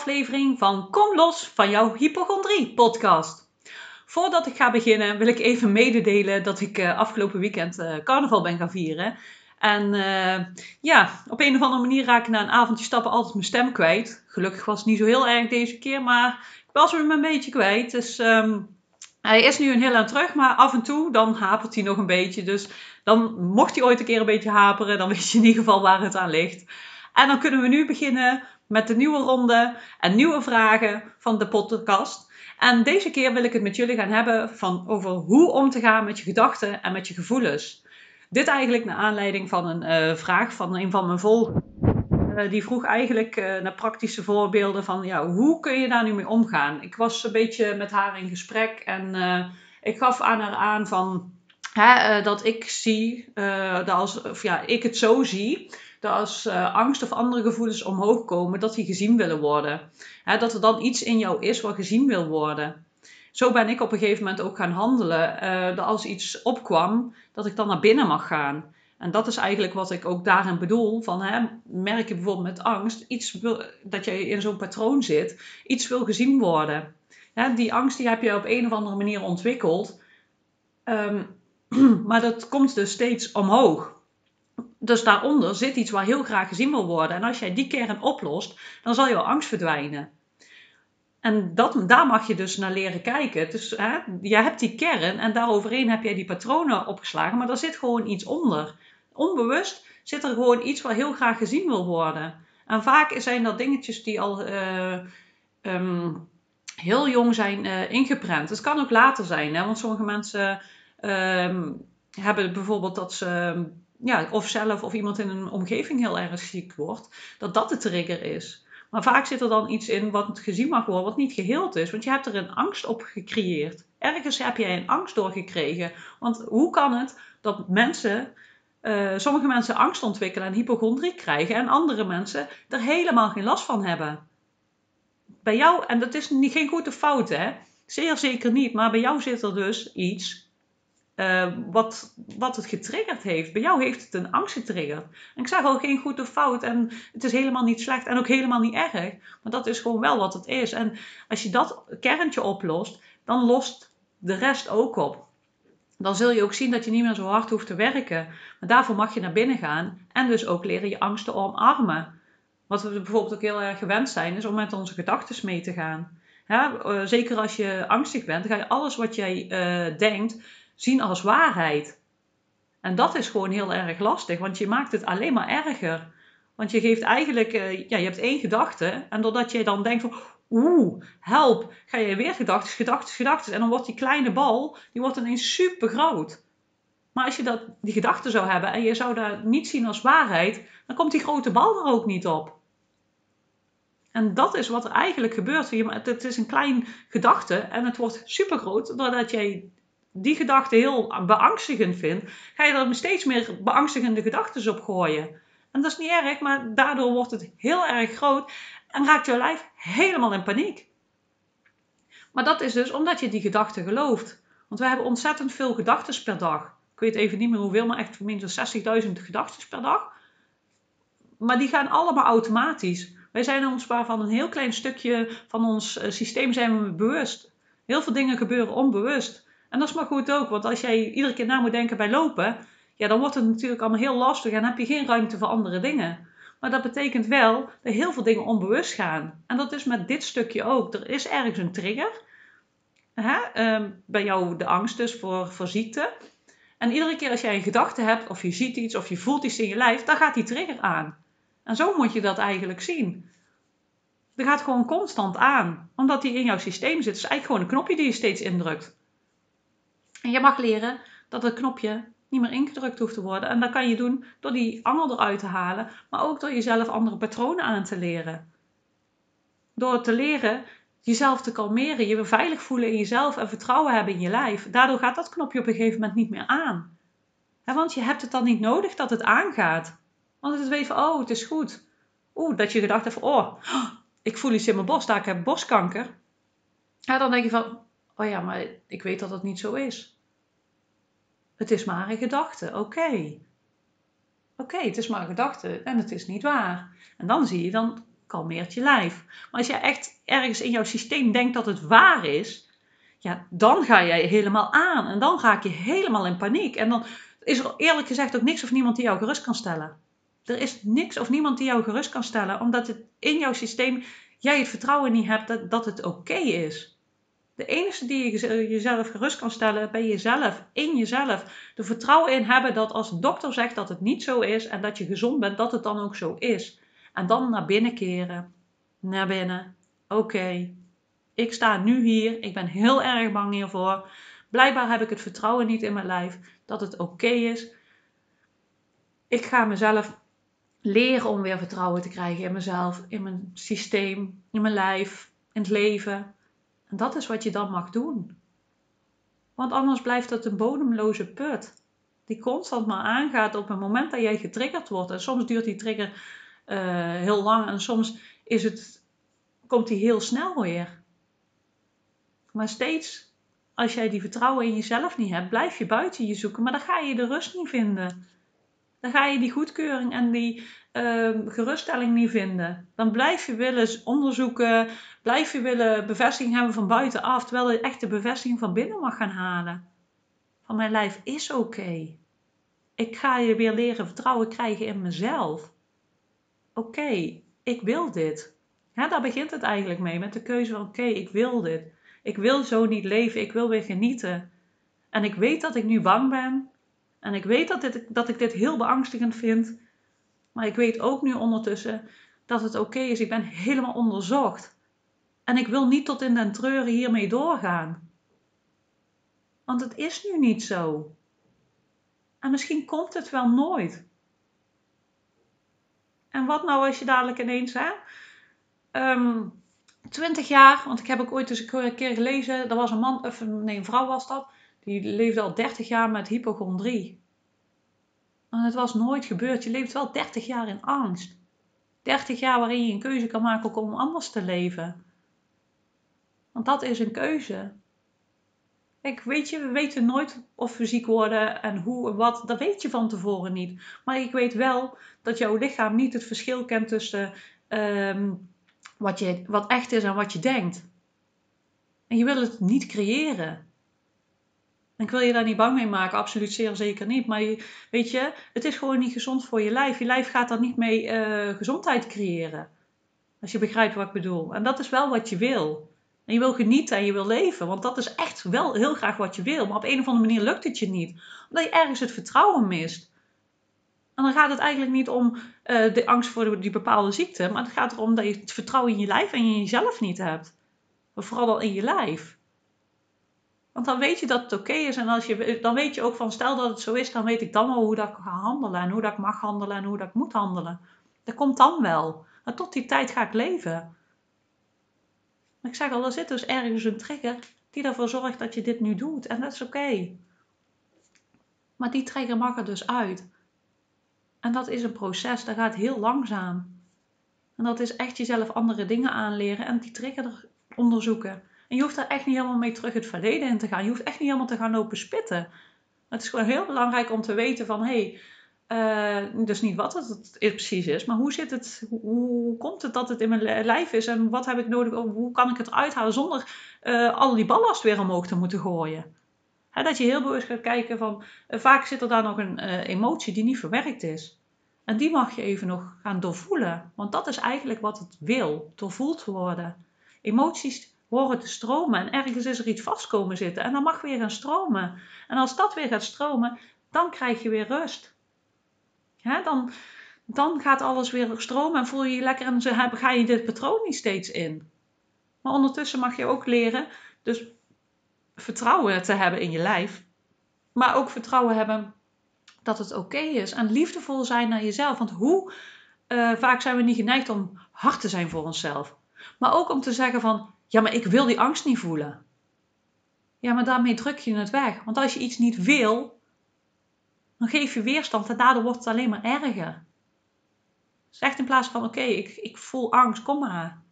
aflevering van Kom los van jouw hypochondrie podcast. Voordat ik ga beginnen wil ik even mededelen dat ik uh, afgelopen weekend uh, carnaval ben gaan vieren. En uh, ja, op een of andere manier raak ik na een avondje stappen altijd mijn stem kwijt. Gelukkig was het niet zo heel erg deze keer, maar ik was hem een beetje kwijt. Dus um, hij is nu een heel aan terug, maar af en toe dan hapert hij nog een beetje. Dus dan mocht hij ooit een keer een beetje haperen, dan weet je in ieder geval waar het aan ligt. En dan kunnen we nu beginnen met de nieuwe ronde en nieuwe vragen van de podcast. En deze keer wil ik het met jullie gaan hebben van over hoe om te gaan met je gedachten en met je gevoelens. Dit eigenlijk naar aanleiding van een uh, vraag van een van mijn volgers. Uh, die vroeg eigenlijk uh, naar praktische voorbeelden van ja, hoe kun je daar nu mee omgaan? Ik was een beetje met haar in gesprek en ik gaf aan haar aan van hè, dat ik zie, dat als, of ja, ik het zo zie dat als uh, angst of andere gevoelens omhoog komen, dat die gezien willen worden. dat er dan iets in jou is wat gezien wil worden. Zo ben ik op een gegeven moment ook gaan handelen. Uh, dat als iets opkwam, dat ik dan naar binnen mag gaan. En dat is eigenlijk wat ik ook daarin bedoel. Van, hè, merk je bijvoorbeeld met angst iets dat je in zo'n patroon zit, iets wil gezien worden. die angst die heb je op een of andere manier ontwikkeld. Um, maar dat komt dus steeds omhoog dus daaronder zit iets waar heel graag gezien wil worden. En als jij die kern oplost, dan zal jouw angst verdwijnen. En dat, daar mag je dus naar leren kijken. Dus je hebt die kern en daaroverheen heb jij die patronen opgeslagen, maar er zit gewoon iets onder. Onbewust zit er gewoon iets wat heel graag gezien wil worden. En vaak zijn dat dingetjes die al uh, um, heel jong zijn uh, ingeprent. Het kan ook later zijn, hè, want sommige mensen um, hebben bijvoorbeeld dat ze ja, of zelf of iemand in een omgeving heel erg ziek wordt, dat dat de trigger is. Maar vaak zit er dan iets in wat gezien mag worden, wat niet geheeld is. Want je hebt er een angst op gecreëerd. Ergens heb jij een angst doorgekregen. Want hoe kan het dat mensen, uh, sommige mensen angst ontwikkelen en hypochondrie krijgen en andere mensen er helemaal geen last van hebben? Bij jou, en dat is niet, geen goede fout hè, zeer zeker niet, maar bij jou zit er dus iets uh, wat, wat het getriggerd heeft. Bij jou heeft het een angst getriggerd. En ik zeg al geen goed of fout en het is helemaal niet slecht en ook helemaal niet erg. Maar dat is gewoon wel wat het is. En als je dat kerntje oplost, dan lost de rest ook op. Dan zul je ook zien dat je niet meer zo hard hoeft te werken. Maar daarvoor mag je naar binnen gaan en dus ook leren je angsten omarmen. Wat we bijvoorbeeld ook heel erg gewend zijn, is om met onze gedachten mee te gaan. Ja, uh, zeker als je angstig bent, dan ga je alles wat jij uh, denkt, zien als waarheid. En dat is gewoon heel erg lastig, want je maakt het alleen maar erger. Want je geeft eigenlijk, uh, ja, je hebt één gedachte. En doordat je dan denkt van, oeh, help, ga je weer gedachten, gedachten, gedachten. En dan wordt die kleine bal, die wordt ineens super groot. Maar als je dat, die gedachte zou hebben en je zou dat niet zien als waarheid, dan komt die grote bal er ook niet op. En dat is wat er eigenlijk gebeurt. Het is een klein gedachte en het wordt super groot doordat jij die gedachte heel beangstigend vindt, ga je er steeds meer beangstigende gedachten op gooien. En dat is niet erg, maar daardoor wordt het heel erg groot en raakt jouw lijf helemaal in paniek. Maar dat is dus omdat je die gedachten gelooft. Want we hebben ontzettend veel gedachten per dag. Ik weet even niet meer hoeveel, maar echt minstens 60.000 gedachten per dag. Maar die gaan allemaal automatisch. Wij zijn ons maar van een heel klein stukje van ons eh, systeem zijn we bewust. Heel veel dingen gebeuren onbewust. En dat is maar goed ook, want als jij iedere keer na moet denken bij lopen, ja, dan wordt het natuurlijk allemaal heel lastig en heb je geen ruimte voor andere dingen. Maar dat betekent wel dat heel veel dingen onbewust gaan. En dat is met dit stukje ook. Er is ergens een trigger. Hè? Ehm, bij jou de angst dus voor, voor ziekte. En iedere keer als jij een gedachte hebt, of je ziet iets, of je voelt iets in je lijf, dan gaat die trigger aan. En zo moet je dat eigenlijk zien. Er gaat gewoon constant aan, omdat die in jouw systeem zit. Het is eigenlijk gewoon een knopje die je steeds indrukt. En je mag leren dat het knopje niet meer ingedrukt hoeft te worden. En dat kan je doen door die angel eruit te halen, maar ook door jezelf andere patronen aan te leren. Door te leren jezelf te kalmeren, je veilig voelen in jezelf en vertrouwen hebben in je lijf. Daardoor gaat dat knopje op een gegeven moment niet meer aan. want je hebt het dan niet nodig dat het aangaat. Want het is even, oh, het is goed. Oeh, dat je gedacht hebt van, oh, ik voel iets in mijn borst, daar ik heb borstkanker. Ja, dan denk je van, oh ja, maar ik weet dat het niet zo is. Het is maar een gedachte, oké. Oké, het is maar een gedachte en het is niet waar. En dan zie je, dan kalmeert je lijf. Maar als je echt ergens in jouw systeem denkt dat het waar is, ja, dan ga jij helemaal aan. En dan ga ik je helemaal in paniek. En dan is er eerlijk gezegd ook niks of niemand die jou gerust kan stellen. Er is niks of niemand die jou gerust kan stellen, omdat het in jouw systeem jij het vertrouwen niet hebt dat, dat het oké is. De enige die je jezelf gerust kan stellen, ben jezelf, in jezelf. Er vertrouwen in hebben dat als de dokter zegt dat het niet zo is en dat je gezond bent, dat het dan ook zo is. En dan naar binnen keren. Naar binnen. Oké, ik sta nu hier. Ik ben heel erg bang hiervoor. Blijkbaar heb ik het vertrouwen niet in mijn lijf dat het oké is. Ik ga mezelf leren om weer vertrouwen te krijgen in mezelf, in mijn systeem, in mijn lijf, in het leven. En dat is wat je dan mag doen. Want anders blijft het een bodemloze put. Die constant maar aangaat op het moment dat jij getriggerd wordt. En soms duurt die trigger uh, heel lang en soms is het, komt die heel snel weer. Maar steeds, als jij die vertrouwen in jezelf niet hebt, blijf je buiten je zoeken. Maar dan ga je de rust niet vinden. Dan ga je die goedkeuring en die uh, geruststelling niet vinden. Dan blijf je willen onderzoeken, blijf je willen bevestiging hebben van buitenaf, terwijl je echt de bevestiging van binnen mag gaan halen. Van mijn lijf is oké. Ik ga je weer leren vertrouwen krijgen in mezelf. Oké, ik wil dit. Ja, daar begint het eigenlijk mee, met de keuze van oké, ik wil dit. Ik wil zo niet leven, ik wil weer genieten. En ik weet dat ik nu bang ben. En ik weet dat, dit, dat ik dit heel beangstigend vind. Maar ik weet ook nu ondertussen dat het oké is. Ik ben helemaal onderzocht. En ik wil niet tot in den treuren hiermee doorgaan. Want het is nu niet zo. En misschien komt het wel nooit. En wat nou als je dadelijk ineens, hè? Um, 20 jaar, want ik heb ook ooit eens een keer gelezen, er was een man, of nee, een vrouw was dat, die leefde al 30 jaar met hypochondrie. En het was nooit gebeurd. Je leeft wel 30 jaar in angst. 30 jaar waarin je een keuze kan maken om anders te leven. Want dat is een keuze. Weet je, we weten nooit of we ziek worden en hoe en wat. Dat weet je van tevoren niet. Maar ik weet wel dat jouw lichaam niet het verschil kent tussen ehm, wat, wat echt is en wat je denkt. En je wil het niet creëren. Ik wil je daar niet bang mee maken, absoluut zeer zeker niet. Maar je, weet je, het is gewoon niet gezond voor je lijf. Je lijf gaat daar niet mee uh, gezondheid creëren. Als je begrijpt wat ik bedoel. En dat is wel wat je wil. En je wil genieten en je wil leven. Want dat is echt wel heel graag wat je wil. Maar op een of andere manier lukt het je niet. Omdat je ergens het vertrouwen mist. En dan gaat het eigenlijk niet om uh, de angst voor die bepaalde ziekte. Maar het gaat erom dat je het vertrouwen in je lijf en in jezelf niet hebt. Vooral al in je lijf. Want dan weet je dat het oké is. En als je, dan weet je ook van, stel dat het zo is, dan weet ik dan wel hoe dat ik ga handelen. En hoe dat ik mag handelen en hoe dat ik moet handelen. Dat komt dan wel. Maar tot die tijd ga ik leven. Maar ik zeg al, er zit dus ergens een trigger die ervoor zorgt dat je dit nu doet. En dat is oké. Maar die trigger mag er dus uit. En dat is een proces, dat gaat heel langzaam. En dat is echt jezelf andere dingen aanleren en die trigger onderzoeken. En je hoeft daar echt niet helemaal mee terug het verleden in te gaan. Je hoeft echt niet helemaal te gaan lopen spitten. het is gewoon heel belangrijk om te weten van... hey, uh, dus niet wat het precies is, maar hoe zit het, hoe, komt het dat het in mijn lijf is en wat heb ik nodig, hoe kan ik het eruit halen zonder uh, al die ballast weer omhoog te moeten gooien. dat je heel bewust gaat kijken van, uh, vaak zit er daar nog een emotie die niet verwerkt is. En die mag je even nog gaan doorvoelen, want dat is eigenlijk wat het wil, doorvoeld worden. Emoties horen te stromen. En ergens is er iets vast komen zitten. En dan mag weer gaan stromen. En als dat weer gaat stromen, dan krijg je weer rust. dan, dan gaat alles weer stromen en voel je je lekker en ga je dit patroon niet steeds in. Maar ondertussen mag je ook leren, dus vertrouwen te hebben in je lijf. Maar ook vertrouwen hebben dat het oké is. En liefdevol zijn naar jezelf. Want hoe uh, vaak zijn we niet geneigd om hard te zijn voor onszelf. Maar ook om te zeggen van, ja, maar ik wil die angst niet voelen. Ja, maar daarmee druk je het weg. Want als je iets niet wil, dan geef je weerstand en daardoor wordt het alleen maar erger. Dus echt in plaats van, oké, ik, ik voel angst, kom maar.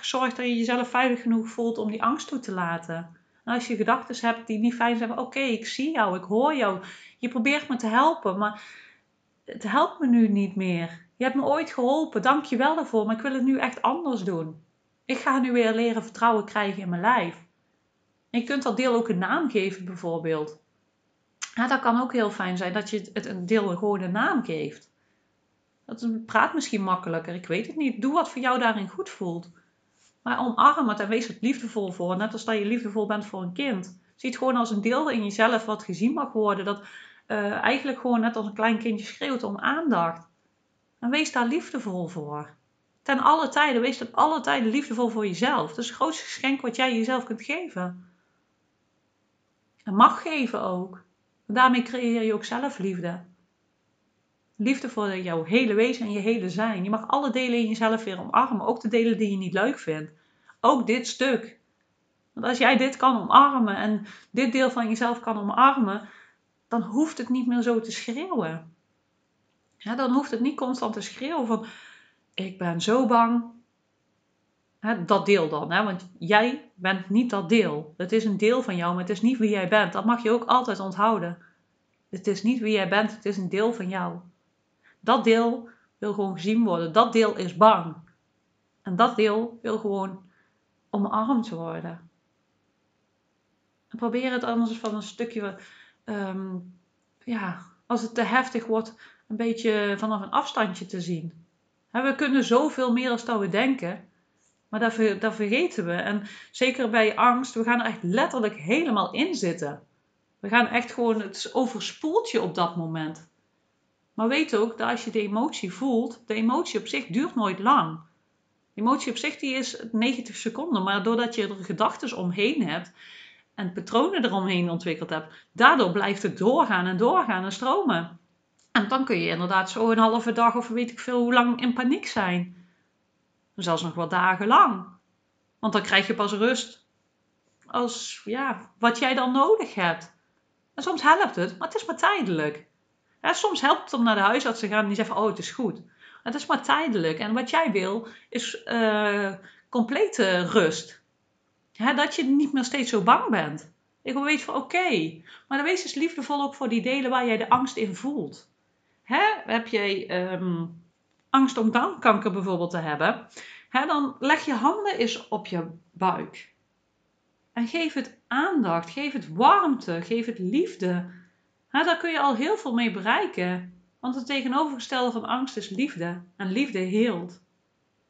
Zorg dat je jezelf veilig genoeg voelt om die angst toe te laten. En als je gedachten hebt die niet fijn zijn, oké, ik zie jou, ik hoor jou. Je probeert me te helpen, maar het helpt me nu niet meer. Je hebt me ooit geholpen, dank je wel daarvoor, maar ik wil het nu echt anders doen. Ik ga nu weer leren vertrouwen krijgen in mijn lijf. je kunt dat deel ook een naam geven, bijvoorbeeld. Ja, dat kan ook heel fijn zijn dat je het een deel gewoon een naam geeft. Dat praat misschien makkelijker, ik weet het niet. Doe wat voor jou daarin goed voelt. Maar omarm het en wees er liefdevol voor. Net als dat je liefdevol bent voor een kind. Zie het gewoon als een deel in jezelf wat gezien mag worden. Dat uh, eigenlijk gewoon net als een klein kindje schreeuwt om aandacht. En wees daar liefdevol voor. Ten alle tijden, wees ten alle tijden liefdevol voor jezelf. Dat is het grootste geschenk wat jij jezelf kunt geven. En mag geven ook. daarmee creëer je ook zelfliefde. Liefde voor jouw hele wezen en je hele zijn. Je mag alle delen in jezelf weer omarmen. Ook de delen die je niet leuk vindt. Ook dit stuk. Want als jij dit kan omarmen en dit deel van jezelf kan omarmen, dan hoeft het niet meer zo te schreeuwen. Dan hoeft het niet constant te schreeuwen van ik ben zo bang. dat deel dan, hè? want jij bent niet dat deel. Het is een deel van jou, maar het is niet wie jij bent. Dat mag je ook altijd onthouden. Het is niet wie jij bent, het is een deel van jou. Dat deel wil gewoon gezien worden. Dat deel is bang. En dat deel wil gewoon omarmd worden. En probeer het anders van een stukje, ehm, ja, als het te heftig wordt, een beetje vanaf een afstandje te zien. We kunnen zoveel meer dat we denken, maar dat, dat vergeten we. En zeker bij angst, we gaan er echt letterlijk helemaal in zitten. We gaan echt gewoon, het overspoelt je op dat moment. Maar weet ook dat als je de emotie voelt, de emotie op zich duurt nooit lang. De emotie op zich die is 90 seconden, maar doordat je er gedachten omheen hebt en patronen eromheen ontwikkeld hebt, daardoor blijft het doorgaan en doorgaan en stromen. En dan kun je inderdaad zo een halve dag of weet ik veel hoe lang in paniek zijn. Zelfs nog wel dagen lang. Want dan krijg je pas rust als ja, wat jij dan nodig hebt. En soms helpt het, maar het is maar tijdelijk. Soms helpt het om naar de huisarts te gaan en die zegt oh het is goed. Het is maar tijdelijk. En wat jij wil is uh, complete rust. dat je niet meer steeds zo bang bent. Ik weten van oké, maar dan wees eens liefdevol ook voor die delen waar jij de angst in voelt. Hè? Heb jij um, angst om darmkanker bijvoorbeeld te hebben, hè, dan leg je handen eens op je buik. En geef het aandacht, geef het warmte, geef het liefde. Hè, daar kun je al heel veel mee bereiken. Want het tegenovergestelde van angst is liefde. En liefde heelt.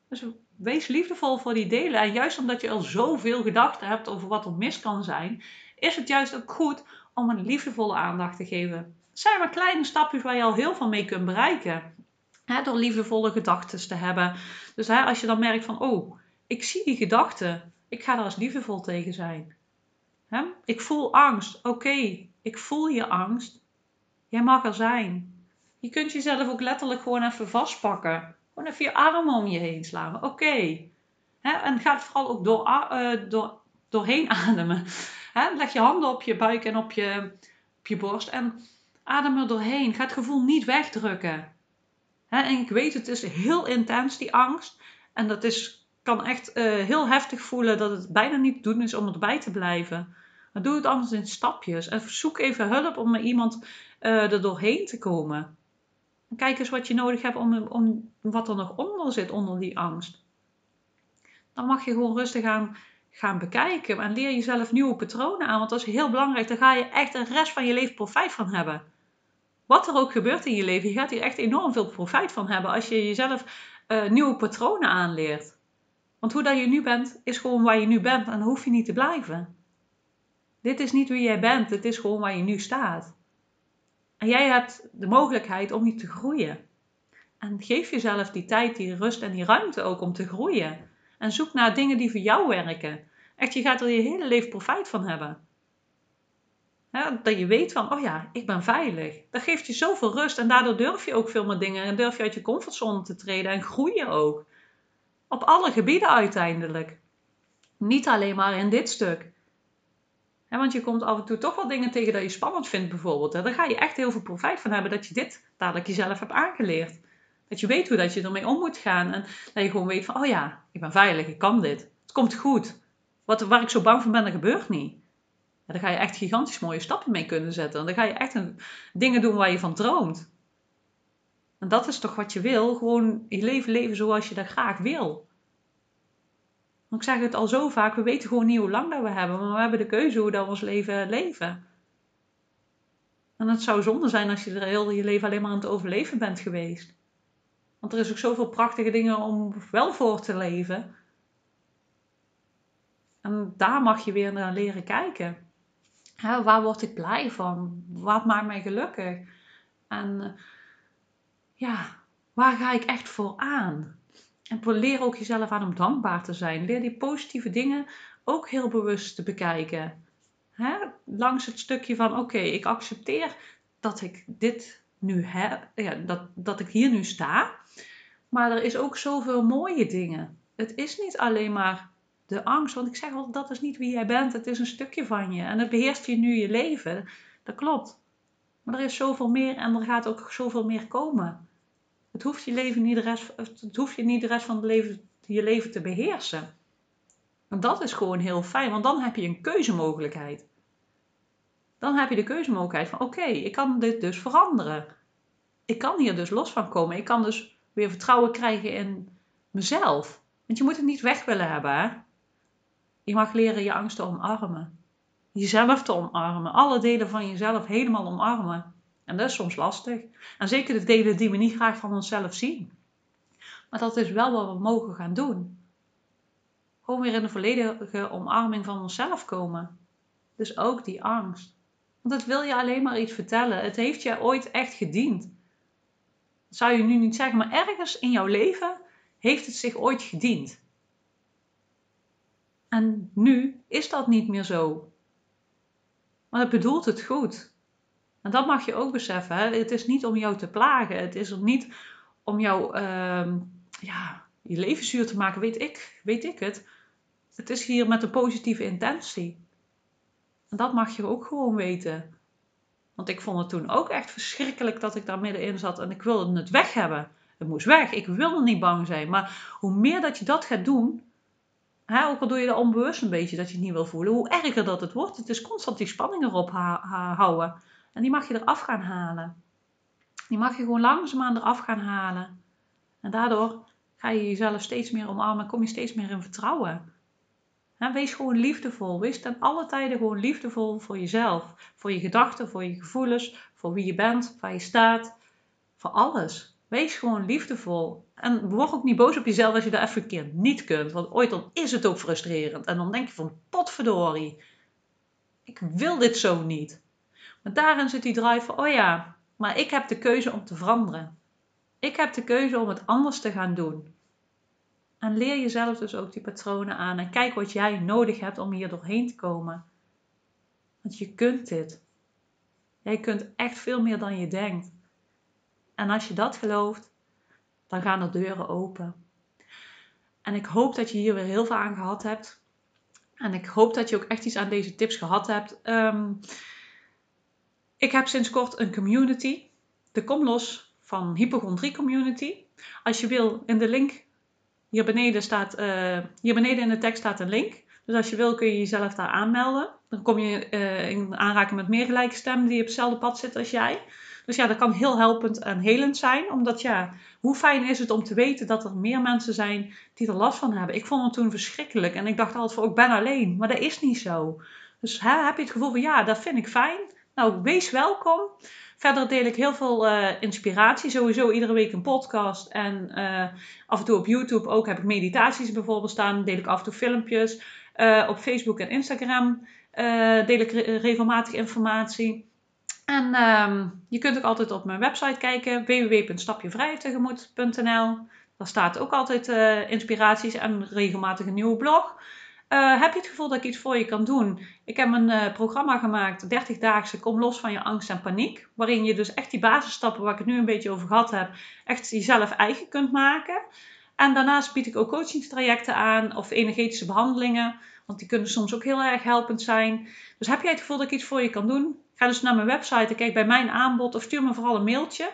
Dus wees liefdevol voor die delen. En juist omdat je al zoveel gedachten hebt over wat er mis kan zijn, is het juist ook goed om een liefdevolle aandacht te geven. Zijn maar kleine stapjes waar je al heel veel mee kunt bereiken. door liefdevolle gedachten te hebben. Dus als je dan merkt van, oh, ik zie die gedachten. Ik ga daar eens liefdevol tegen zijn. ik voel angst. Oké, ik voel je angst. Jij mag er zijn. Je kunt jezelf ook letterlijk gewoon even vastpakken. Gewoon even je armen om je heen slaan. Oké. En ga het vooral ook door, uh, door, doorheen ademen. Leg je handen op je buik en op je, op je borst. En adem er doorheen. Ga het gevoel niet wegdrukken. En ik weet, het is heel intens, die angst. En dat is, kan echt uh, heel heftig voelen dat het bijna niet doen is om erbij te blijven. Maar doe het anders in stapjes. En zoek even hulp om met iemand uh, er doorheen te komen. Kijk eens wat je nodig hebt om, om wat er nog onder zit, onder die angst. Dan mag je gewoon rustig aan gaan bekijken en leer jezelf nieuwe patronen aan, want dat is heel belangrijk. Daar ga je echt de rest van je leven profijt van hebben. Wat er ook gebeurt in je leven, je gaat hier echt enorm veel profijt van hebben als je jezelf uh, nieuwe patronen aanleert. Want hoe dat je nu bent, is gewoon waar je nu bent en dan hoef je niet te blijven. Dit is niet wie jij bent, dit is gewoon waar je nu staat. En jij hebt de mogelijkheid om niet te groeien. En geef jezelf die tijd, die rust en die ruimte ook om te groeien. En zoek naar dingen die voor jou werken. Echt, je gaat er je hele leven profijt van hebben. Dat je weet van, oh ja, ik ben veilig. Dat geeft je zoveel rust en daardoor durf je ook veel meer dingen. En durf je uit je comfortzone te treden en groei je ook. Op alle gebieden uiteindelijk. Niet alleen maar in dit stuk want je komt af en toe toch wel dingen tegen dat je spannend vindt, bijvoorbeeld. Daar ga je echt heel veel profijt van hebben dat je dit dadelijk jezelf hebt aangeleerd. Dat je weet hoe dat je ermee om moet gaan. En dat je gewoon weet van, oh ja, ik ben veilig, ik kan dit. Het komt goed. Wat, waar ik zo bang voor ben, dat gebeurt niet. Ja, daar ga je echt gigantisch mooie stappen mee kunnen zetten. En dan ga je echt dingen doen waar je van droomt. En dat is toch wat je wil? Gewoon je leven leven zoals je dat graag wil. Ik zeg het al zo vaak, we weten gewoon niet hoe lang dat we hebben, maar we hebben de keuze hoe dat we ons leven leven. En het zou zonde zijn als je er heel je leven alleen maar aan het overleven bent geweest. Want er is ook zoveel prachtige dingen om wel voor te leven. En daar mag je weer naar leren kijken. Waar word ik blij van? Wat maakt mij gelukkig? En eh, ja, waar ga ik echt voor aan? En leer ook jezelf aan om dankbaar te zijn. Leer die positieve dingen ook heel bewust te bekijken. Langs het stukje van: oké, ik accepteer dat ik dit nu heb, ja, dat, dat ik hier nu sta. Maar er is ook zoveel mooie dingen. Het is niet alleen maar de angst, want ik zeg altijd: dat is niet wie jij bent, het is een stukje van je. En het beheerst je nu je leven. Dat klopt. Maar er is zoveel meer en er gaat ook zoveel meer komen. Het hoeft je, leven niet de rest, het hoeft je niet de rest van het leven, je leven te beheersen. En dat is gewoon heel fijn, want dan heb je een keuzemogelijkheid. Dan heb je de keuzemogelijkheid van oké, ik kan dit dus veranderen. Ik kan hier dus los van komen. Ik kan dus weer vertrouwen krijgen in mezelf. Want je moet het niet weg willen hebben. Hè? Je mag leren je angst te omarmen. Jezelf te omarmen. Alle delen van jezelf helemaal omarmen. En dat is soms lastig. En zeker de delen die we niet graag van onszelf zien. Maar dat is wel wat we mogen gaan doen. Gewoon weer in de volledige omarming van onszelf komen. Dus ook die angst. Want het wil je alleen maar iets vertellen. Het heeft je ooit echt gediend. Dat zou je nu niet zeggen, maar ergens in jouw leven heeft het zich ooit gediend. En nu is dat niet meer zo. Maar het bedoelt het goed. En dat mag je ook beseffen. Hè? Het is niet om jou te plagen. Het is niet om jou uh, ja, je leven zuur te maken, weet ik, weet ik het. Het is hier met een positieve intentie. En dat mag je ook gewoon weten. Want ik vond het toen ook echt verschrikkelijk dat ik daar middenin zat en ik wilde het weg hebben. Het moest weg. Ik wilde niet bang zijn. Maar hoe meer dat je dat gaat doen, ook al doe je dat onbewust een beetje dat je het niet wil voelen, hoe erger dat het wordt. Het is constant die spanning erop houden. En die mag je eraf gaan halen. Die mag je gewoon langzaamaan eraf gaan halen. En daardoor ga je jezelf steeds meer omarmen. Kom je steeds meer in vertrouwen. wees gewoon liefdevol. Wees ten alle tijden gewoon liefdevol voor jezelf. Voor je gedachten, voor je gevoelens, voor wie je bent, waar je staat. Voor alles. Wees gewoon liefdevol. En word ook niet boos op jezelf als je dat even een keer niet kunt. Want ooit dan is het ook frustrerend. En dan denk je van potverdorie. Ik wil dit zo niet. Maar daarin zit die drive van, oh ja, maar ik heb de keuze om te veranderen. Ik heb de keuze om het anders te gaan doen. En leer jezelf dus ook die patronen aan en kijk wat jij nodig hebt om hier doorheen te komen. Want je kunt dit. Jij kunt echt veel meer dan je denkt. En als je dat gelooft, dan gaan er deuren open. En ik hoop dat je hier weer heel veel aan gehad hebt. En ik hoop dat je ook echt iets aan deze tips gehad hebt. Um, ik heb sinds kort een community, de Kom Los van Hypochondrie Community. Als je wil, in de link hier beneden, staat, uh, hier beneden in de tekst staat een link. Dus als je wil kun je jezelf daar aanmelden. Dan kom je uh, in aanraking met meer gelijke stemmen die op hetzelfde pad zitten als jij. Dus ja, dat kan heel helpend en helend zijn. Omdat ja, hoe fijn is het om te weten dat er meer mensen zijn die er last van hebben. Ik vond het toen verschrikkelijk. En ik dacht altijd van, ik ben alleen. Maar dat is niet zo. Dus hè, heb je het gevoel van, ja, dat vind ik fijn. Nou, wees welkom. Verder deel ik heel veel uh, inspiratie. Sowieso iedere week een podcast. En uh, af en toe op YouTube ook heb ik meditaties bijvoorbeeld staan. Deel ik af en toe filmpjes. Uh, op Facebook en Instagram deel ik re regelmatig informatie. En um, je kunt ook altijd op mijn website kijken. www.stapjevrijtegemoet.nl Daar staat ook altijd inspiraties en regelmatig een nieuwe blog. Uh, heb je het gevoel dat ik iets voor je kan doen? Ik heb een uh, programma gemaakt, 30-daagse Kom los van je angst en paniek. Waarin je dus echt die basisstappen waar ik het nu een beetje over gehad heb, echt jezelf eigen kunt maken. En daarnaast bied ik ook coachingstrajecten aan of energetische behandelingen. Want die kunnen soms ook heel erg helpend zijn. Dus heb jij het gevoel dat ik iets voor je kan doen? Ga dus naar mijn website en kijk bij mijn aanbod of stuur me vooral een mailtje.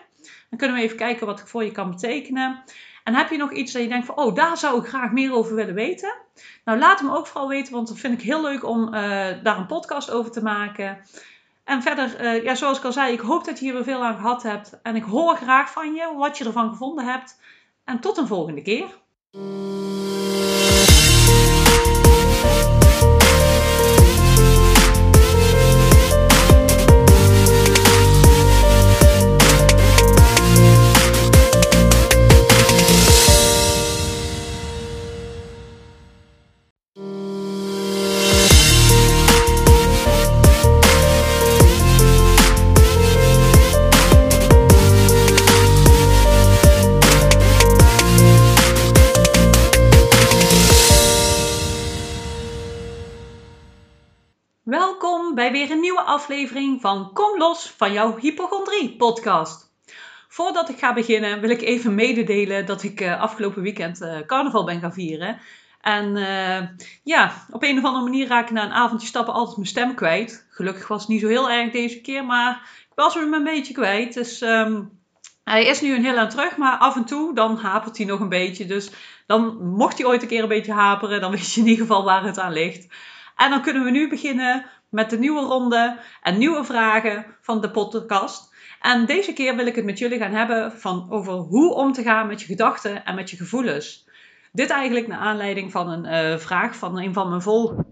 Dan kunnen we even kijken wat ik voor je kan betekenen. En heb je nog iets dat je denkt van, oh, daar zou ik graag meer over willen weten? Nou, laat hem ook vooral weten, want dat vind ik heel leuk om uh, daar een podcast over te maken. En verder, uh, ja, zoals ik al zei, ik hoop dat je hier weer veel aan gehad hebt. En ik hoor graag van je wat je ervan gevonden hebt. En tot een volgende keer. Van Kom los van jouw hypochondrie podcast. Voordat ik ga beginnen wil ik even mededelen dat ik uh, afgelopen weekend uh, carnaval ben gaan vieren. En uh, ja, op een of andere manier raak ik na een avondje stappen altijd mijn stem kwijt. Gelukkig was het niet zo heel erg deze keer, maar ik was hem een beetje kwijt. Dus um, hij is nu een heel aan terug, maar af en toe dan hapert hij nog een beetje. Dus dan mocht hij ooit een keer een beetje haperen, dan weet je in ieder geval waar het aan ligt. En dan kunnen we nu beginnen met de nieuwe ronde en nieuwe vragen van de podcast. En deze keer wil ik het met jullie gaan hebben van over hoe om te gaan met je gedachten en met je gevoelens. Dit eigenlijk naar aanleiding van een uh, vraag van een van mijn volgers.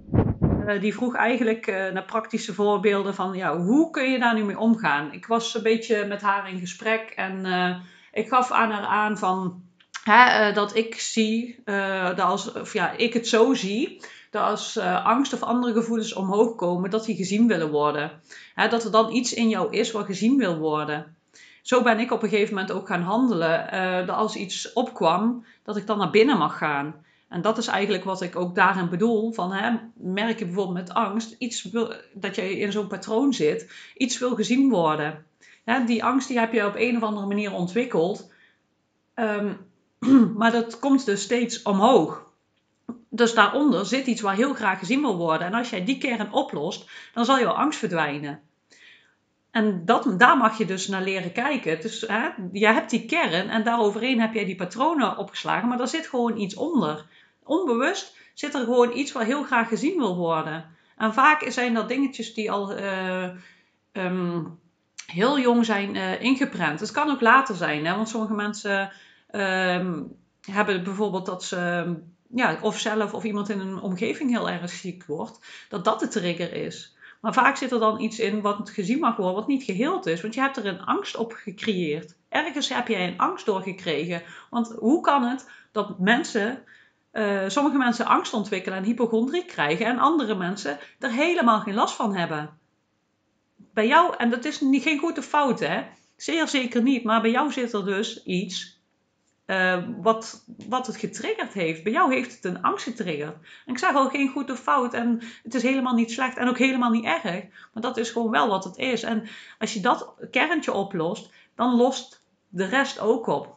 Uh, die vroeg eigenlijk uh, naar praktische voorbeelden van ja, hoe kun je daar nu mee omgaan? Ik was een beetje met haar in gesprek en ik gaf aan haar aan van hè, dat ik zie, dat als, of ja, ik het zo zie dat als uh, angst of andere gevoelens omhoog komen, dat die gezien willen worden. dat er dan iets in jou is wat gezien wil worden. Zo ben ik op een gegeven moment ook gaan handelen. Uh, dat als iets opkwam, dat ik dan naar binnen mag gaan. En dat is eigenlijk wat ik ook daarin bedoel. Van, hè, merk je bijvoorbeeld met angst iets dat je in zo'n patroon zit, iets wil gezien worden. die angst die heb je op een of andere manier ontwikkeld. Um, maar dat komt dus steeds omhoog dus daaronder zit iets waar heel graag gezien wil worden. En als jij die kern oplost, dan zal jouw angst verdwijnen. En dat, daar mag je dus naar leren kijken. Dus je hebt die kern en daaroverheen heb jij die patronen opgeslagen, maar er zit gewoon iets onder. Onbewust zit er gewoon iets wat heel graag gezien wil worden. En vaak zijn dat dingetjes die al uh, um, heel jong zijn uh, ingeprent. Het kan ook later zijn, hè, want sommige mensen um, hebben bijvoorbeeld dat ze ja, of zelf of iemand in een omgeving heel erg ziek wordt, dat dat de trigger is. Maar vaak zit er dan iets in wat gezien mag worden, wat niet geheeld is. Want je hebt er een angst op gecreëerd. Ergens heb jij een angst doorgekregen. Want hoe kan het dat mensen, uh, sommige mensen angst ontwikkelen en hypochondrie krijgen en andere mensen er helemaal geen last van hebben? Bij jou, en dat is niet, geen goede fout hè, zeer zeker niet, maar bij jou zit er dus iets uh, wat, wat het getriggerd heeft. Bij jou heeft het een angst getriggerd. En ik zeg al geen goed of fout en het is helemaal niet slecht en ook helemaal niet erg. Maar dat is gewoon wel wat het is. En als je dat kerntje oplost, dan lost de rest ook op.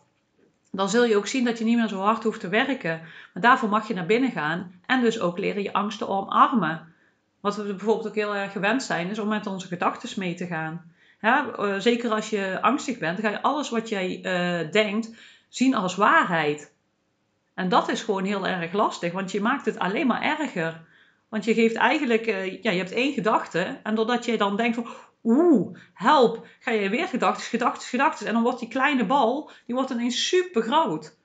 Dan zul je ook zien dat je niet meer zo hard hoeft te werken. Maar daarvoor mag je naar binnen gaan en dus ook leren je angsten omarmen. Wat we bijvoorbeeld ook heel erg gewend zijn, is om met onze gedachten mee te gaan. Ja, uh, zeker als je angstig bent, ga je alles wat jij uh, denkt zien als waarheid. En dat is gewoon heel erg lastig, want je maakt het alleen maar erger. Want je geeft eigenlijk, uh, ja, je hebt één gedachte. En doordat je dan denkt van, oeh, help, ga je weer gedachten, gedachten, gedachten. En dan wordt die kleine bal, die wordt ineens super groot.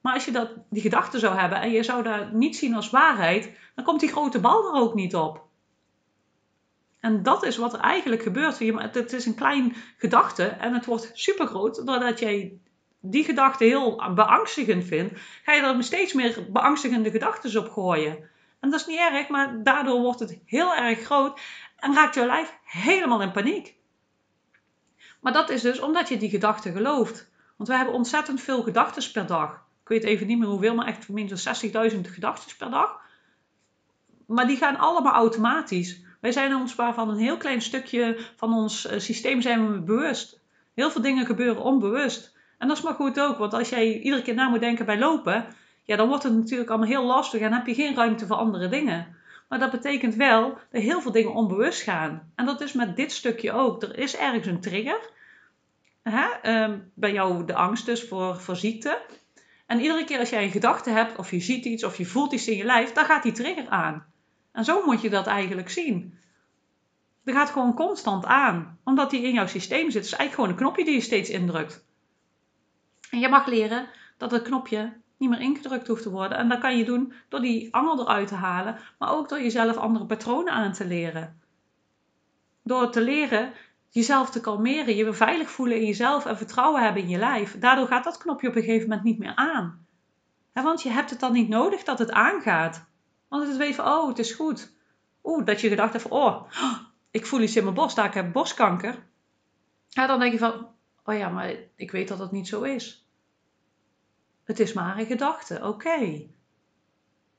Maar als je dat, die gedachte zou hebben en je zou dat niet zien als waarheid, dan komt die grote bal er ook niet op. En dat is wat er eigenlijk gebeurt. Het is een klein gedachte en het wordt super groot doordat jij die gedachte heel beangstigend vindt, ga je er steeds meer beangstigende gedachten op gooien. En dat is niet erg, maar daardoor wordt het heel erg groot en raakt je lijf helemaal in paniek. Maar dat is dus omdat je die gedachten gelooft. Want we hebben ontzettend veel gedachten per dag. Ik weet even niet meer hoeveel, maar echt minstens 60.000 gedachten per dag. Maar die gaan allemaal automatisch. Wij zijn ons maar van een heel klein stukje van ons eh, systeem zijn we bewust. Heel veel dingen gebeuren onbewust. En dat is maar goed ook, want als jij iedere keer na moet denken bij lopen, ja, dan wordt het natuurlijk allemaal heel lastig en heb je geen ruimte voor andere dingen. Maar dat betekent wel dat heel veel dingen onbewust gaan. En dat is met dit stukje ook. Er is ergens een trigger. Hè? Ehm, bij jou de angst dus voor, voor ziekte. En iedere keer als jij een gedachte hebt, of je ziet iets, of je voelt iets in je lijf, dan gaat die trigger aan. En zo moet je dat eigenlijk zien. Er gaat gewoon constant aan, omdat die in jouw systeem zit. Het is eigenlijk gewoon een knopje die je steeds indrukt. En je mag leren dat het knopje niet meer ingedrukt hoeft te worden. En dat kan je doen door die angel eruit te halen, maar ook door jezelf andere patronen aan te leren. Door te leren jezelf te kalmeren, je veilig voelen in jezelf en vertrouwen hebben in je lijf. Daardoor gaat dat knopje op een gegeven moment niet meer aan. want je hebt het dan niet nodig dat het aangaat. Want het weet van, oh, het is goed. Oeh, dat je gedacht hebt van, oh, ik voel iets in mijn borst, daar ik heb borstkanker. Ja, dan denk je van, oh ja, maar ik weet dat dat niet zo is. Het is maar een gedachte, oké.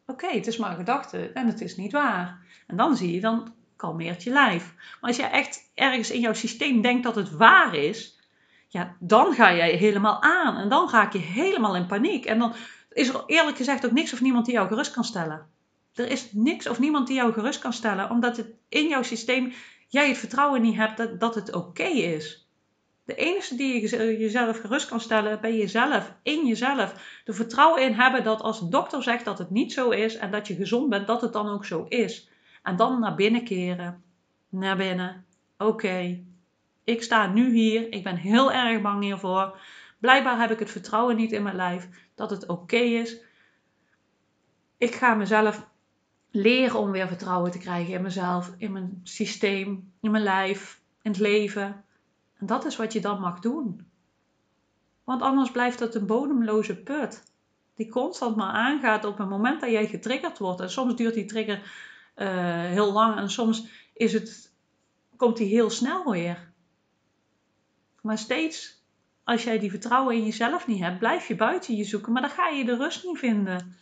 Oké, het is maar een gedachte en het is niet waar. En dan zie je, dan kalmeert je lijf. Maar als je echt ergens in jouw systeem denkt dat het waar is, ja, dan ga jij helemaal aan. En dan raak je helemaal in paniek. En dan is er eerlijk gezegd ook niks of niemand die jou gerust kan stellen. Er is niks of niemand die jou gerust kan stellen, omdat het in jouw systeem jij het vertrouwen niet hebt dat, dat het oké is. De enige die je jezelf gerust kan stellen, ben jezelf, in jezelf. Er vertrouwen in hebben dat als de dokter zegt dat het niet zo is en dat je gezond bent, dat het dan ook zo is. En dan naar binnen keren. Naar binnen. Oké, ik sta nu hier. Ik ben heel erg bang hiervoor. Blijkbaar heb ik het vertrouwen niet in mijn lijf dat het oké is. Ik ga mezelf leren om weer vertrouwen te krijgen in mezelf, in mijn systeem, in mijn lijf, in het leven. Dat is wat je dan mag doen. Want anders blijft het een bodemloze put. Die constant maar aangaat op het moment dat jij getriggerd wordt. En soms duurt die trigger uh, heel lang en soms is het, komt die heel snel weer. Maar steeds als jij die vertrouwen in jezelf niet hebt, blijf je buiten je zoeken. Maar dan ga je de rust niet vinden.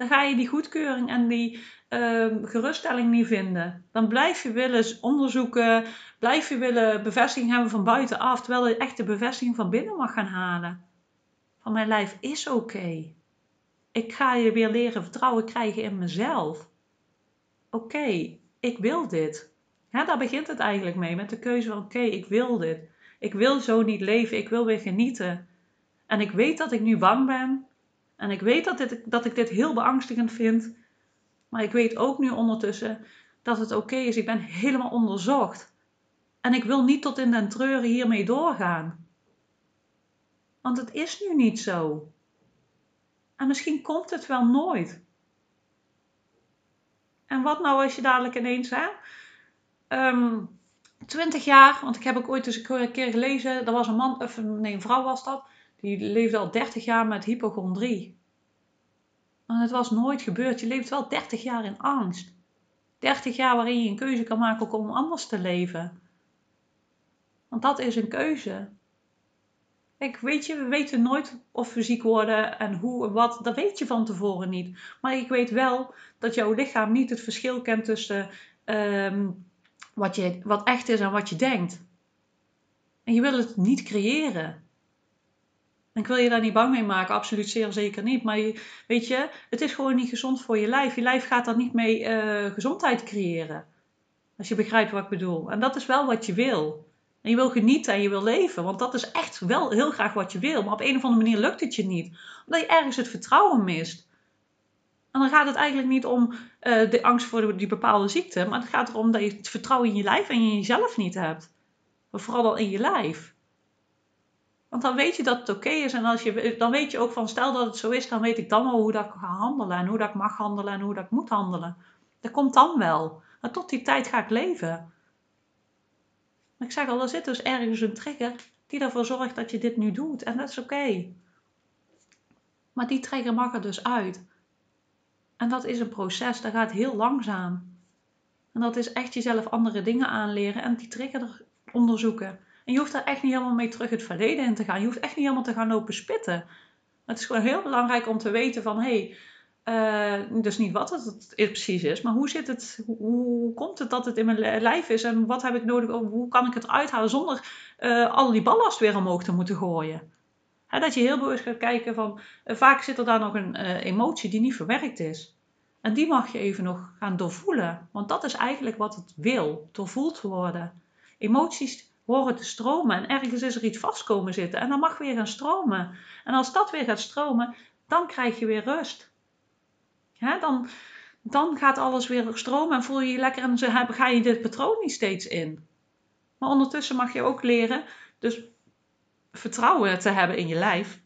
Dan ga je die goedkeuring en die uh, geruststelling niet vinden. Dan blijf je willen onderzoeken, blijf je willen bevestiging hebben van buitenaf, terwijl je echt de bevestiging van binnen mag gaan halen. Van mijn lijf is oké. Ik ga je weer leren vertrouwen krijgen in mezelf. Oké, ik wil dit. Daar begint het eigenlijk mee, met de keuze van oké, ik wil dit. Ik wil zo niet leven, ik wil weer genieten. En ik weet dat ik nu bang ben. En ik weet dat, dit, dat ik dit heel beangstigend vind. Maar ik weet ook nu ondertussen dat het oké is. Ik ben helemaal onderzocht. En ik wil niet tot in den treuren hiermee doorgaan. Want het is nu niet zo. En misschien komt het wel nooit. En wat nou als je dadelijk ineens, hè? Um, 20 jaar, want ik heb ook ooit eens een keer gelezen, er was een man, of nee, een vrouw was dat, die leefde al 30 jaar met hypochondrie. En het was nooit gebeurd. Je leeft wel 30 jaar in angst. 30 jaar waarin je een keuze kan maken om anders te leven. Want dat is een keuze. Ik weet je, we weten nooit of we ziek worden en hoe en wat. Dat weet je van tevoren niet. Maar ik weet wel dat jouw lichaam niet het verschil kent tussen ehm, wat, je, wat echt is en wat je denkt. En je wil het niet creëren. Ik wil je daar niet bang mee maken, absoluut zeer zeker niet. Maar weet je, het is gewoon niet gezond voor je lijf. Je lijf gaat daar niet mee uh, gezondheid creëren. Als je begrijpt wat ik bedoel. En dat is wel wat je wil. En je wil genieten en je wil leven. Want dat is echt wel heel graag wat je wil. Maar op een of andere manier lukt het je niet. Omdat je ergens het vertrouwen mist. En dan gaat het eigenlijk niet om uh, de angst voor die bepaalde ziekte. Maar het gaat erom dat je het vertrouwen in je lijf en in jezelf niet hebt. Vooral al in je lijf. Want dan weet je dat het oké is. En als je, dan weet je ook van, stel dat het zo is, dan weet ik dan wel hoe dat ik ga handelen. En hoe dat ik mag handelen en hoe dat ik moet handelen. Dat komt dan wel. Maar tot die tijd ga ik leven. Maar ik zeg al, er zit dus ergens een trigger die ervoor zorgt dat je dit nu doet. En dat is oké. Maar die trigger mag er dus uit. En dat is een proces, dat gaat heel langzaam. En dat is echt jezelf andere dingen aanleren en die trigger onderzoeken. Je hoeft daar echt niet helemaal mee terug het verleden in te gaan. Je hoeft echt niet helemaal te gaan lopen spitten. het is gewoon heel belangrijk om te weten van... hey, uh, dus niet wat het precies is, maar hoe zit het, hoe, komt het dat het in mijn lijf is en wat heb ik nodig, hoe kan ik het uithalen zonder uh, al die ballast weer omhoog te moeten gooien. dat je heel bewust gaat kijken van, uh, vaak zit er daar nog een emotie die niet verwerkt is. En die mag je even nog gaan doorvoelen, want dat is eigenlijk wat het wil, doorvoeld worden. Emoties horen te stromen. En ergens is er iets vast komen zitten. En dan mag weer gaan stromen. En als dat weer gaat stromen, dan krijg je weer rust. Ja, dan, dan gaat alles weer stromen en voel je je lekker en ga je dit patroon niet steeds in. Maar ondertussen mag je ook leren, dus vertrouwen te hebben in je lijf,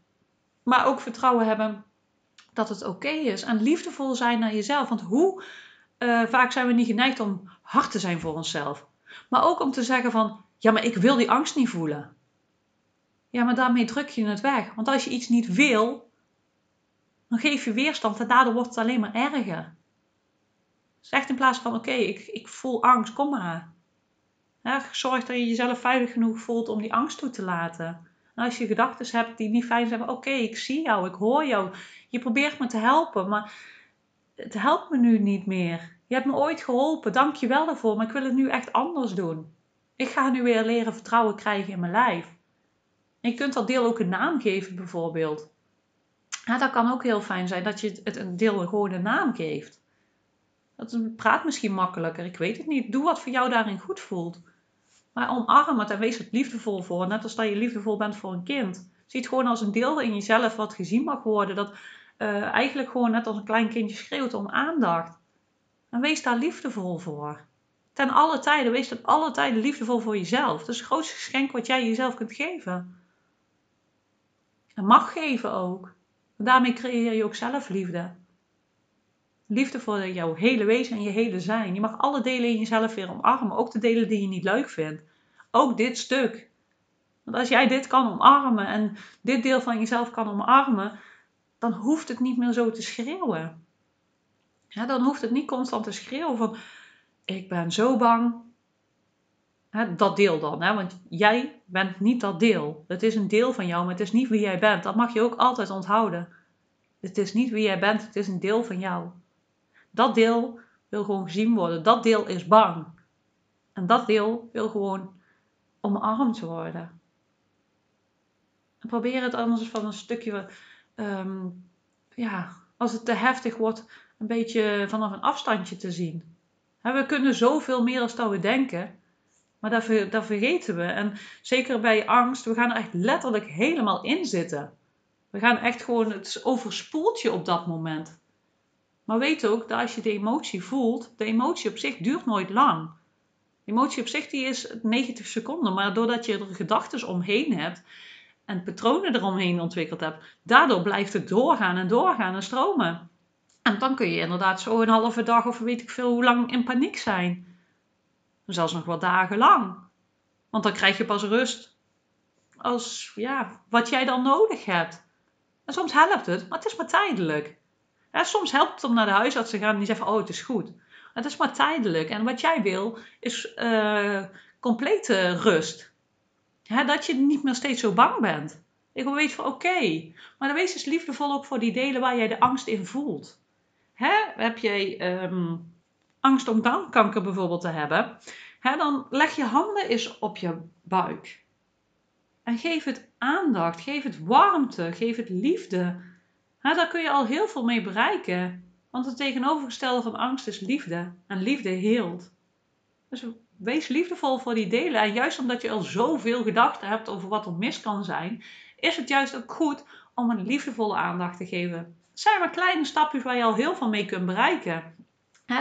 maar ook vertrouwen hebben dat het oké is en liefdevol zijn naar jezelf. Want hoe uh, vaak zijn we niet geneigd om hard te zijn voor onszelf, maar ook om te zeggen van, ja, maar ik wil die angst niet voelen. Ja, maar daarmee druk je het weg. Want als je iets niet wil, dan geef je weerstand en daardoor wordt het alleen maar erger. Zeg in plaats van, oké, ik, ik voel angst, kom maar. zorg dat je jezelf veilig genoeg voelt om die angst toe te laten. En als je gedachten hebt die niet fijn zijn, oké, ik zie jou, ik hoor jou. Je probeert me te helpen, maar het helpt me nu niet meer. Je hebt me ooit geholpen, dank je wel daarvoor, maar ik wil het nu echt anders doen. Ik ga nu weer leren vertrouwen krijgen in mijn lijf. Je kunt dat deel ook een naam geven, bijvoorbeeld. Ja, dat kan ook heel fijn zijn dat je het een deel gewoon een naam geeft. Dat praat misschien makkelijker, ik weet het niet. Doe wat voor jou daarin goed voelt. Maar omarm het en wees het liefdevol voor. Net als dat je liefdevol bent voor een kind. Zie het gewoon als een deel in jezelf wat gezien mag worden. Dat uh, eigenlijk gewoon net als een klein kindje schreeuwt om aandacht. En wees daar liefdevol voor. Ten alle tijden, wees ten alle tijden liefdevol voor jezelf. Dat is het grootste geschenk wat jij jezelf kunt geven. En mag geven ook. daarmee creëer je ook zelfliefde. Liefde voor jouw hele wezen en je hele zijn. Je mag alle delen in jezelf weer omarmen. Ook de delen die je niet leuk vindt. Ook dit stuk. Want als jij dit kan omarmen en dit deel van jezelf kan omarmen, dan hoeft het niet meer zo te schreeuwen. Ja, dan hoeft het niet constant te schreeuwen van ik ben zo bang. dat deel dan, want jij bent niet dat deel. Het is een deel van jou, maar het is niet wie jij bent. Dat mag je ook altijd onthouden. Het is niet wie jij bent, het is een deel van jou. Dat deel wil gewoon gezien worden. Dat deel is bang. En dat deel wil gewoon omarmd worden. En probeer het anders van een stukje, ehm, ja, als het te heftig wordt, een beetje vanaf een afstandje te zien. We kunnen zoveel meer dat we denken, maar dat, dat vergeten we. En zeker bij angst, we gaan er echt letterlijk helemaal in zitten. We gaan echt gewoon, het overspoelt je op dat moment. Maar weet ook dat als je de emotie voelt, de emotie op zich duurt nooit lang. De emotie op zich die is 90 seconden, maar doordat je er gedachten omheen hebt en patronen eromheen ontwikkeld hebt, daardoor blijft het doorgaan en doorgaan en stromen. En dan kun je inderdaad zo een halve dag of weet ik veel hoe lang in paniek zijn. Zelfs nog wel dagenlang. Want dan krijg je pas rust als ja, wat jij dan nodig hebt. En soms helpt het, maar het is maar tijdelijk soms helpt het om naar de huisarts te gaan en die zegt oh het is goed. Het is maar tijdelijk. En wat jij wil is uh, complete rust. dat je niet meer steeds zo bang bent. Ik weten van oké, maar dan wees dus liefdevol ook voor die delen waar jij de angst in voelt. Heb jij ehm, angst om darmkanker bijvoorbeeld te hebben, dan leg je handen eens op je buik. En geef het aandacht, geef het warmte, geef het liefde. Nou, daar kun je al heel veel mee bereiken. Want het tegenovergestelde van angst is liefde. En liefde heelt. Dus wees liefdevol voor die delen. En juist omdat je al zoveel gedachten hebt over wat er mis kan zijn, is het juist ook goed om een liefdevolle aandacht te geven. Zijn maar kleine stapjes waar je al heel veel mee kunt bereiken.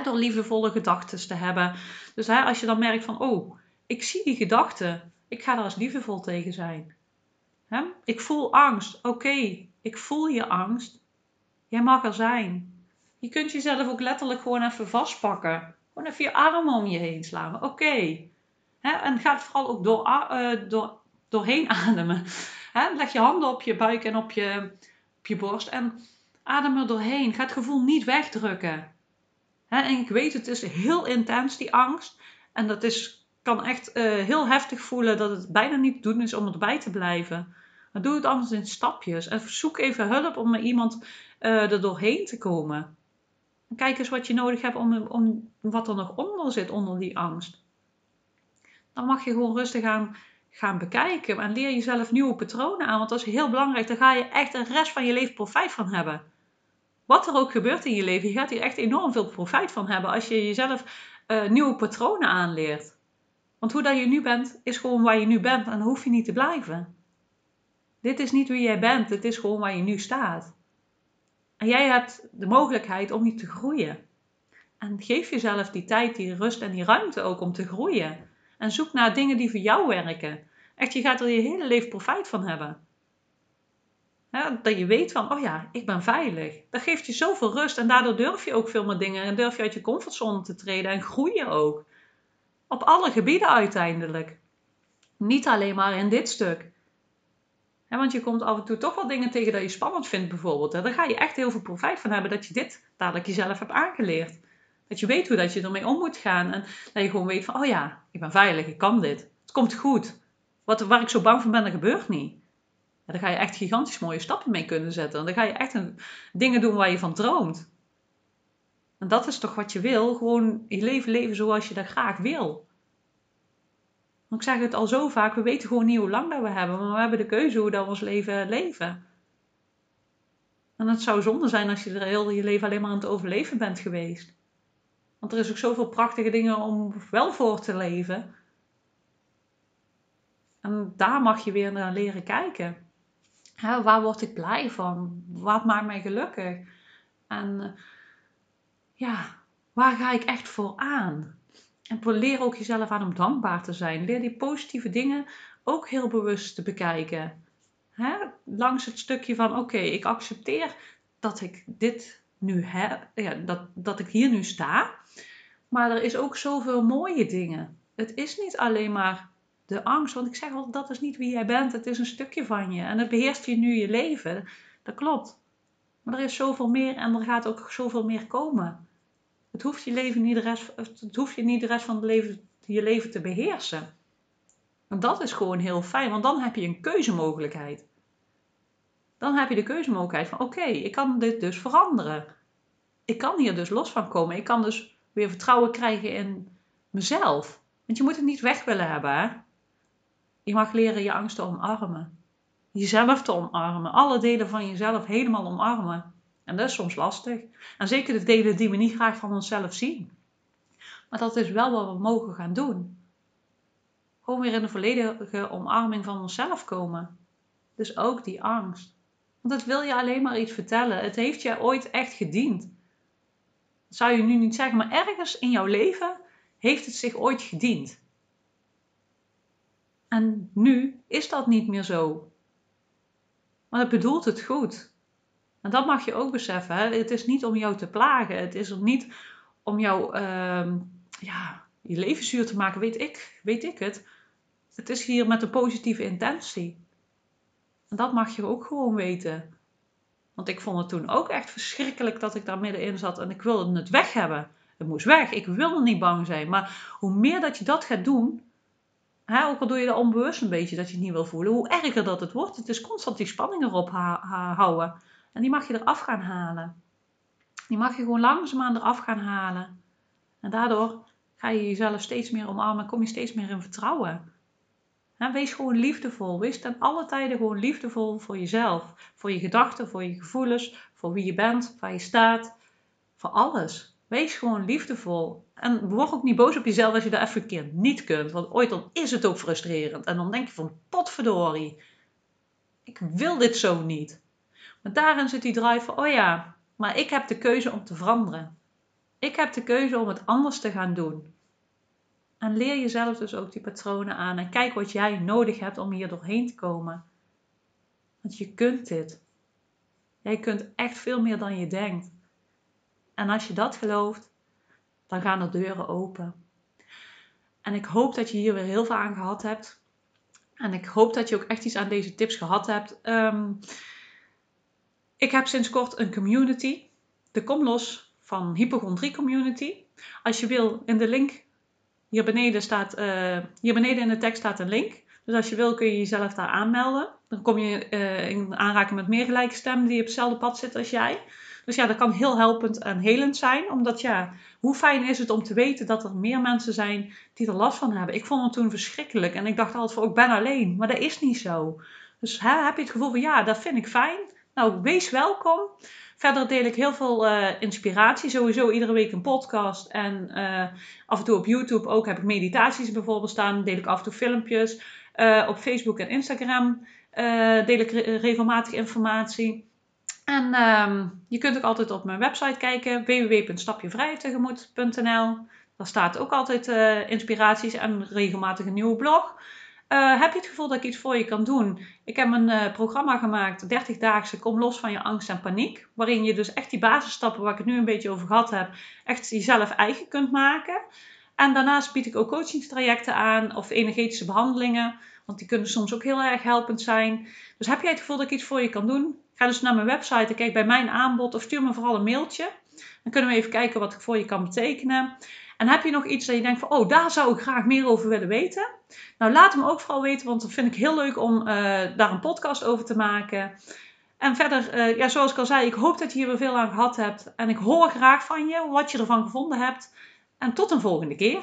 door liefdevolle gedachten te hebben. Dus als je dan merkt van, oh, ik zie die gedachten. Ik ga daar als liefdevol tegen zijn. ik voel angst. Oké, ik voel je angst. Jij mag er zijn. Je kunt jezelf ook letterlijk gewoon even vastpakken. Gewoon even je armen om je heen slaan. Oké. En ga het vooral ook door, uh, door, doorheen ademen. Leg je handen op je buik en op je, op je borst. En adem er doorheen. Ga het gevoel niet wegdrukken. En ik weet, het is heel intens, die angst. En dat is, kan echt uh, heel heftig voelen dat het bijna niet te doen is om erbij te blijven. Maar doe het anders in stapjes. En zoek even hulp om met iemand uh, er doorheen te komen. En kijk eens wat je nodig hebt om, om wat er nog onder zit, onder die angst. Dan mag je gewoon rustig aan gaan bekijken. En leer jezelf nieuwe patronen aan. Want dat is heel belangrijk. Daar ga je echt de rest van je leven profijt van hebben. Wat er ook gebeurt in je leven, je gaat hier echt enorm veel profijt van hebben als je jezelf uh, nieuwe patronen aanleert. Want hoe dat je nu bent, is gewoon waar je nu bent en dan hoef je niet te blijven. Dit is niet wie jij bent, het is gewoon waar je nu staat. En jij hebt de mogelijkheid om niet te groeien. En geef jezelf die tijd, die rust en die ruimte ook om te groeien. En zoek naar dingen die voor jou werken. Echt, je gaat er je hele leven profijt van hebben. Dat je weet van, oh ja, ik ben veilig. Dat geeft je zoveel rust en daardoor durf je ook veel meer dingen. En durf je uit je comfortzone te treden en groei je ook. Op alle gebieden uiteindelijk. Niet alleen maar in dit stuk. want je komt af en toe toch wel dingen tegen dat je spannend vindt bijvoorbeeld. Daar ga je echt heel veel profijt van hebben dat je dit dadelijk jezelf hebt aangeleerd. Dat je weet hoe dat je ermee om moet gaan. En dat je gewoon weet van, oh ja, ik ben veilig, ik kan dit. Het komt goed. Wat, waar ik zo bang voor ben, dat gebeurt niet. Dan ga je echt gigantisch mooie stappen mee kunnen zetten. En dan ga je echt dingen doen waar je van droomt. En dat is toch wat je wil? Gewoon je leven leven zoals je dat graag wil. ik zeg het al zo vaak, we weten gewoon niet hoe lang dat we hebben. Maar we hebben de keuze hoe dat we ons leven leven. En het zou zonde zijn als je er heel je leven alleen maar aan het overleven bent geweest. Want er is ook zoveel prachtige dingen om wel voor te leven. En daar mag je weer naar leren kijken. Waar word ik blij van? Wat maakt mij gelukkig? En eh, ja, waar ga ik echt voor aan? En leer ook jezelf aan om dankbaar te zijn. Leer die positieve dingen ook heel bewust te bekijken. Langs het stukje van: oké, ik accepteer dat ik dit nu heb, ja, dat, dat ik hier nu sta. Maar er is ook zoveel mooie dingen. Het is niet alleen maar de angst, want ik zeg al, dat is niet wie jij bent. Het is een stukje van je en het beheerst je nu je leven. Dat klopt. Maar er is zoveel meer en er gaat ook zoveel meer komen. Het hoeft je, leven niet de rest, het hoeft je niet de rest van het leven, je leven te beheersen. En dat is gewoon heel fijn, want dan heb je een keuzemogelijkheid. Dan heb je de keuzemogelijkheid van oké, ik kan dit dus veranderen. Ik kan hier dus los van komen. Ik kan dus weer vertrouwen krijgen in mezelf. Want je moet het niet weg willen hebben. Hè? Je mag leren je angst te omarmen. Jezelf te omarmen. Alle delen van jezelf helemaal omarmen. En dat is soms lastig. En zeker de delen die we niet graag van onszelf zien. Maar dat is wel wat we mogen gaan doen. Gewoon weer in de volledige omarming van onszelf komen. Dus ook die angst. Want dat wil je alleen maar iets vertellen. Het heeft je ooit echt gediend zou je nu niet zeggen, maar ergens in jouw leven heeft het zich ooit gediend. En nu is dat niet meer zo. Maar het bedoelt het goed. En dat mag je ook beseffen. Hè? Het is niet om jou te plagen. Het is er niet om jou uh, ja, je leven zuur te maken, weet ik, weet ik het. Het is hier met een positieve intentie. En dat mag je ook gewoon weten. Want ik vond het toen ook echt verschrikkelijk dat ik daar middenin zat en ik wilde het weg hebben. Het moest weg. Ik wilde niet bang zijn. Maar hoe meer dat je dat gaat doen, hè, ook al doe je dat onbewust een beetje dat je het niet wil voelen, hoe erger dat het wordt. Het is constant die spanning erop houden. En die mag je eraf gaan halen. Die mag je gewoon langzaamaan eraf gaan halen. En daardoor ga je jezelf steeds meer omarmen, kom je steeds meer in vertrouwen wees gewoon liefdevol. Wees ten alle tijden gewoon liefdevol voor jezelf. Voor je gedachten, voor je gevoelens, voor wie je bent, waar je staat. Voor alles. Wees gewoon liefdevol. En word ook niet boos op jezelf als je dat even een keer niet kunt. Want ooit dan is het ook frustrerend. En dan denk je van potverdorie. Ik wil dit zo niet. Maar daarin zit die drive van, oh ja, maar ik heb de keuze om te veranderen. Ik heb de keuze om het anders te gaan doen. En leer jezelf dus ook die patronen aan en kijk wat jij nodig hebt om hier doorheen te komen. Want je kunt dit. Jij kunt echt veel meer dan je denkt. En als je dat gelooft, dan gaan er deuren open. En ik hoop dat je hier weer heel veel aan gehad hebt. En ik hoop dat je ook echt iets aan deze tips gehad hebt. Ehm, ik heb sinds kort een community, de Kom Los van Hypochondrie Community. Als je wil, in de link hier beneden, staat, uh, hier beneden in de tekst staat een link. Dus als je wil kun je jezelf daar aanmelden. Dan kom je uh, in aanraking met meer gelijke stemmen die op hetzelfde pad zitten als jij. Dus ja, dat kan heel helpend en helend zijn. Omdat ja, hoe fijn is het om te weten dat er meer mensen zijn die er last van hebben. Ik vond het toen verschrikkelijk. En ik dacht altijd van, ik ben alleen. Maar dat is niet zo. Dus hè, heb je het gevoel van, ja, dat vind ik fijn. Nou, wees welkom. Verder deel ik heel veel uh, inspiratie. Sowieso iedere week een podcast. En uh, af en toe op YouTube ook heb ik meditaties bijvoorbeeld staan. Deel ik af en toe filmpjes. Uh, op Facebook en Instagram deel ik re regelmatig informatie. En ehm, je kunt ook altijd op mijn website kijken, www.stapjevrijtegemoet.nl. Daar staat ook altijd uh, inspiraties en regelmatig een nieuwe blog. Uh, heb je het gevoel dat ik iets voor je kan doen? Ik heb een uh, programma gemaakt, 30-daagse Kom los van je angst en paniek. Waarin je dus echt die basisstappen waar ik het nu een beetje over gehad heb, echt jezelf eigen kunt maken. En daarnaast bied ik ook coachingstrajecten aan of energetische behandelingen. Want die kunnen soms ook heel erg helpend zijn. Dus heb jij het gevoel dat ik iets voor je kan doen? Ga dus naar mijn website en kijk bij mijn aanbod of stuur me vooral een mailtje. Dan kunnen we even kijken wat ik voor je kan betekenen. En heb je nog iets dat je denkt van, oh, daar zou ik graag meer over willen weten? Nou, laat hem ook vooral weten, want dat vind ik heel leuk om uh, daar een podcast over te maken. En verder, uh, ja, zoals ik al zei, ik hoop dat je hier weer veel aan gehad hebt. En ik hoor graag van je wat je ervan gevonden hebt. En tot een volgende keer.